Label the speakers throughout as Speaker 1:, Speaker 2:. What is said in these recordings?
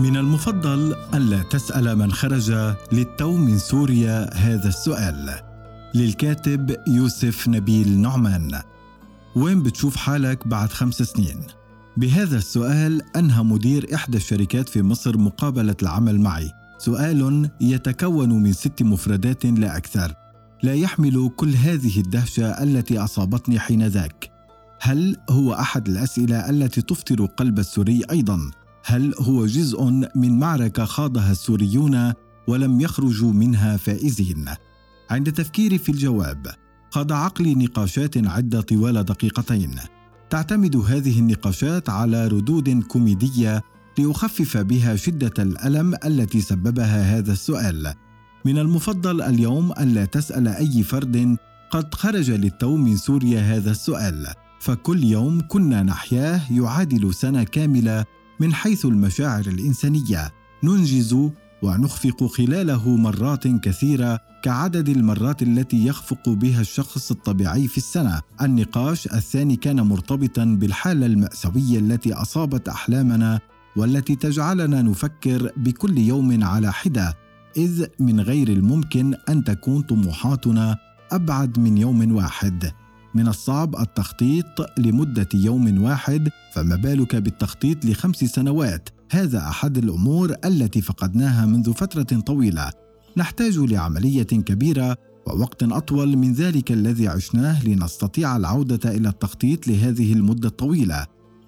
Speaker 1: من المفضل ألا تسأل من خرج للتو من سوريا هذا السؤال. للكاتب يوسف نبيل نعمان. وين بتشوف حالك بعد خمس سنين؟ بهذا السؤال أنهى مدير إحدى الشركات في مصر مقابلة العمل معي. سؤال يتكون من ست مفردات لا أكثر. لا يحمل كل هذه الدهشة التي أصابتني حين ذاك. هل هو أحد الأسئلة التي تفطر قلب السوري أيضا؟ هل هو جزء من معركة خاضها السوريون ولم يخرجوا منها فائزين؟ عند تفكيري في الجواب خاض عقلي نقاشات عدة طوال دقيقتين تعتمد هذه النقاشات على ردود كوميدية لأخفف بها شدة الألم التي سببها هذا السؤال من المفضل اليوم الا تسأل أي فرد قد خرج للتو من سوريا هذا السؤال فكل يوم كنا نحياه يعادل سنة كاملة من حيث المشاعر الإنسانية ننجز ونخفق خلاله مرات كثيرة كعدد المرات التي يخفق بها الشخص الطبيعي في السنة. النقاش الثاني كان مرتبطا بالحالة المأساوية التي أصابت أحلامنا والتي تجعلنا نفكر بكل يوم على حدة إذ من غير الممكن أن تكون طموحاتنا أبعد من يوم واحد. من الصعب التخطيط لمدة يوم واحد فما بالك بالتخطيط لخمس سنوات. هذا أحد الأمور التي فقدناها منذ فترة طويلة. نحتاج لعملية كبيرة ووقت أطول من ذلك الذي عشناه لنستطيع العودة إلى التخطيط لهذه المدة الطويلة.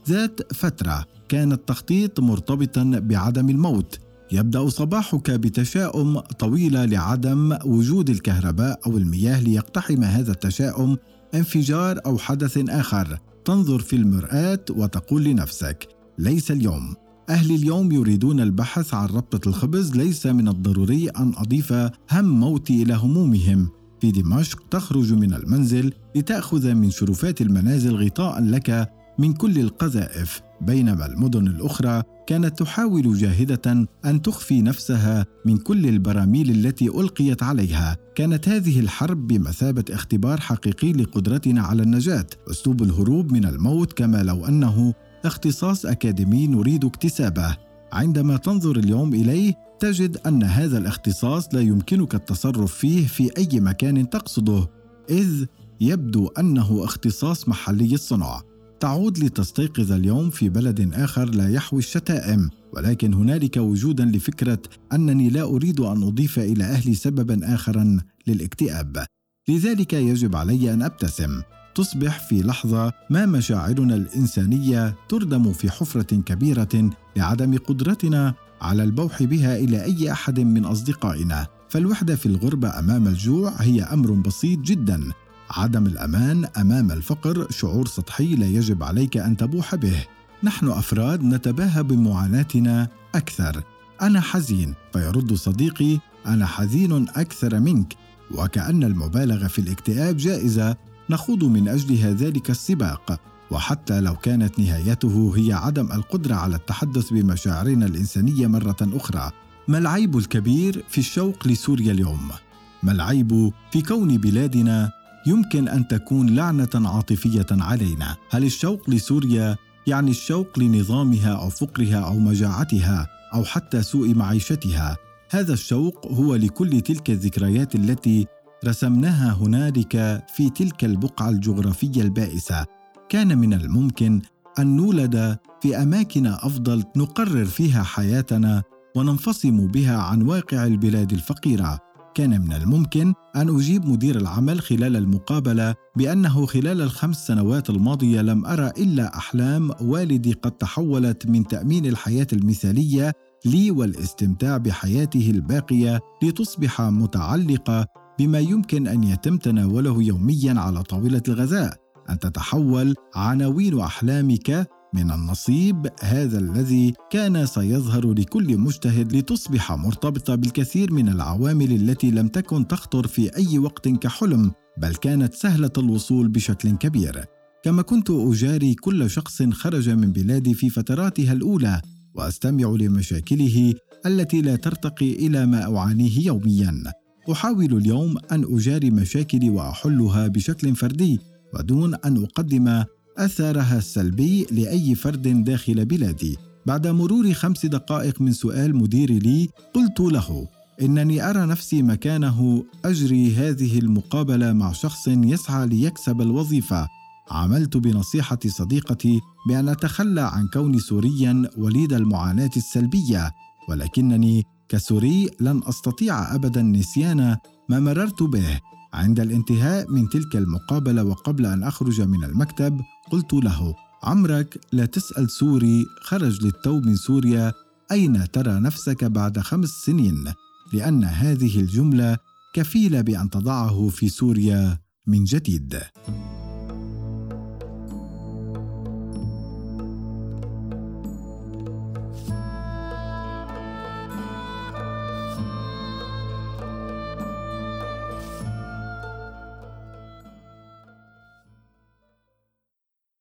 Speaker 1: ذات فترة كان التخطيط مرتبطا بعدم الموت. يبدأ صباحك بتشاؤم طويلة لعدم وجود الكهرباء أو المياه ليقتحم هذا التشاؤم. انفجار أو حدث آخر. تنظر في المرآة وتقول لنفسك ليس اليوم. أهل اليوم يريدون البحث عن ربطة الخبز ليس من الضروري أن أضيف هم موتي إلى همومهم. في دمشق تخرج من المنزل لتأخذ من شرفات المنازل غطاء لك من كل القذائف بينما المدن الأخرى كانت تحاول جاهدة أن تخفي نفسها من كل البراميل التي ألقيت عليها. كانت هذه الحرب بمثابة اختبار حقيقي لقدرتنا على النجاة. أسلوب الهروب من الموت كما لو أنه اختصاص أكاديمي نريد اكتسابه. عندما تنظر اليوم إليه تجد أن هذا الاختصاص لا يمكنك التصرف فيه في أي مكان تقصده إذ يبدو أنه اختصاص محلي الصنع. تعود لتستيقظ اليوم في بلد آخر لا يحوي الشتائم ولكن هنالك وجودا لفكرة أنني لا أريد أن أضيف إلى أهلي سببا اخرا للاكتئاب. لذلك يجب علي أن أبتسم. تصبح في لحظة ما مشاعرنا الإنسانية تردم في حفرة كبيرة لعدم قدرتنا على البوح بها إلى أي أحد من أصدقائنا. فالوحدة في الغربة أمام الجوع هي أمر بسيط جدا. عدم الأمان أمام الفقر شعور سطحي لا يجب عليك أن تبوح به. نحن أفراد نتباهى بمعاناتنا أكثر. أنا حزين فيرد صديقي أنا حزين أكثر منك. وكأن المبالغه في الاكتئاب جائزة نخوض من أجلها ذلك السباق. وحتى لو كانت نهايته هي عدم القدرة على التحدث بمشاعرنا الإنسانية مرة أخرى. ما العيب الكبير في الشوق لسوريا اليوم؟ ما العيب في كون بلادنا يمكن أن تكون لعنة عاطفية علينا. هل الشوق لسوريا يعني الشوق لنظامها أو فقرها أو مجاعتها أو حتى سوء معيشتها؟ هذا الشوق هو لكل تلك الذكريات التي رسمناها هنالك في تلك البقعة الجغرافية البائسة. كان من الممكن أن نولد في أماكن أفضل نقرر فيها حياتنا وننفصم بها عن واقع البلاد الفقيرة. كان من الممكن أن أجيب مدير العمل خلال المقابلة بأنه خلال الخمس سنوات الماضية لم أرى إلا أحلام والدي قد تحولت من تأمين الحياة المثالية لي والاستمتاع بحياته الباقية لتصبح متعلقة بما يمكن أن يتم تناوله يوميا على طاولة الغذاء أن تتحول عناوين أحلامك من النصيب هذا الذي كان سيظهر لكل مجتهد لتصبح مرتبطة بالكثير من العوامل التي لم تكن تخطر في أي وقت كحلم بل كانت سهلة الوصول بشكل كبير. كما كنت أجاري كل شخص خرج من بلادي في فتراتها الأولى وأستمع لمشاكله التي لا ترتقي إلى ما أعانيه يوميا. أحاول اليوم أن أجاري مشاكلي وأحلها بشكل فردي ودون أن أقدم اثرها السلبي لأي فرد داخل بلادي. بعد مرور خمس دقائق من سؤال مديري لي قلت له إنني أرى نفسي مكانه أجري هذه المقابلة مع شخص يسعى ليكسب الوظيفة. عملت بنصيحة صديقتي بأن أتخلى عن كوني سوريا وليد المعاناة السلبية. ولكنني كسوري لن أستطيع ابدا نسيان ما مررت به. عند الانتهاء من تلك المقابلة وقبل أن أخرج من المكتب قلت له عمرك لا تسأل سوري خرج للتو من سوريا. أين ترى نفسك بعد خمس سنين؟ لأن هذه الجملة كفيلة بأن تضعه في سوريا من جديد.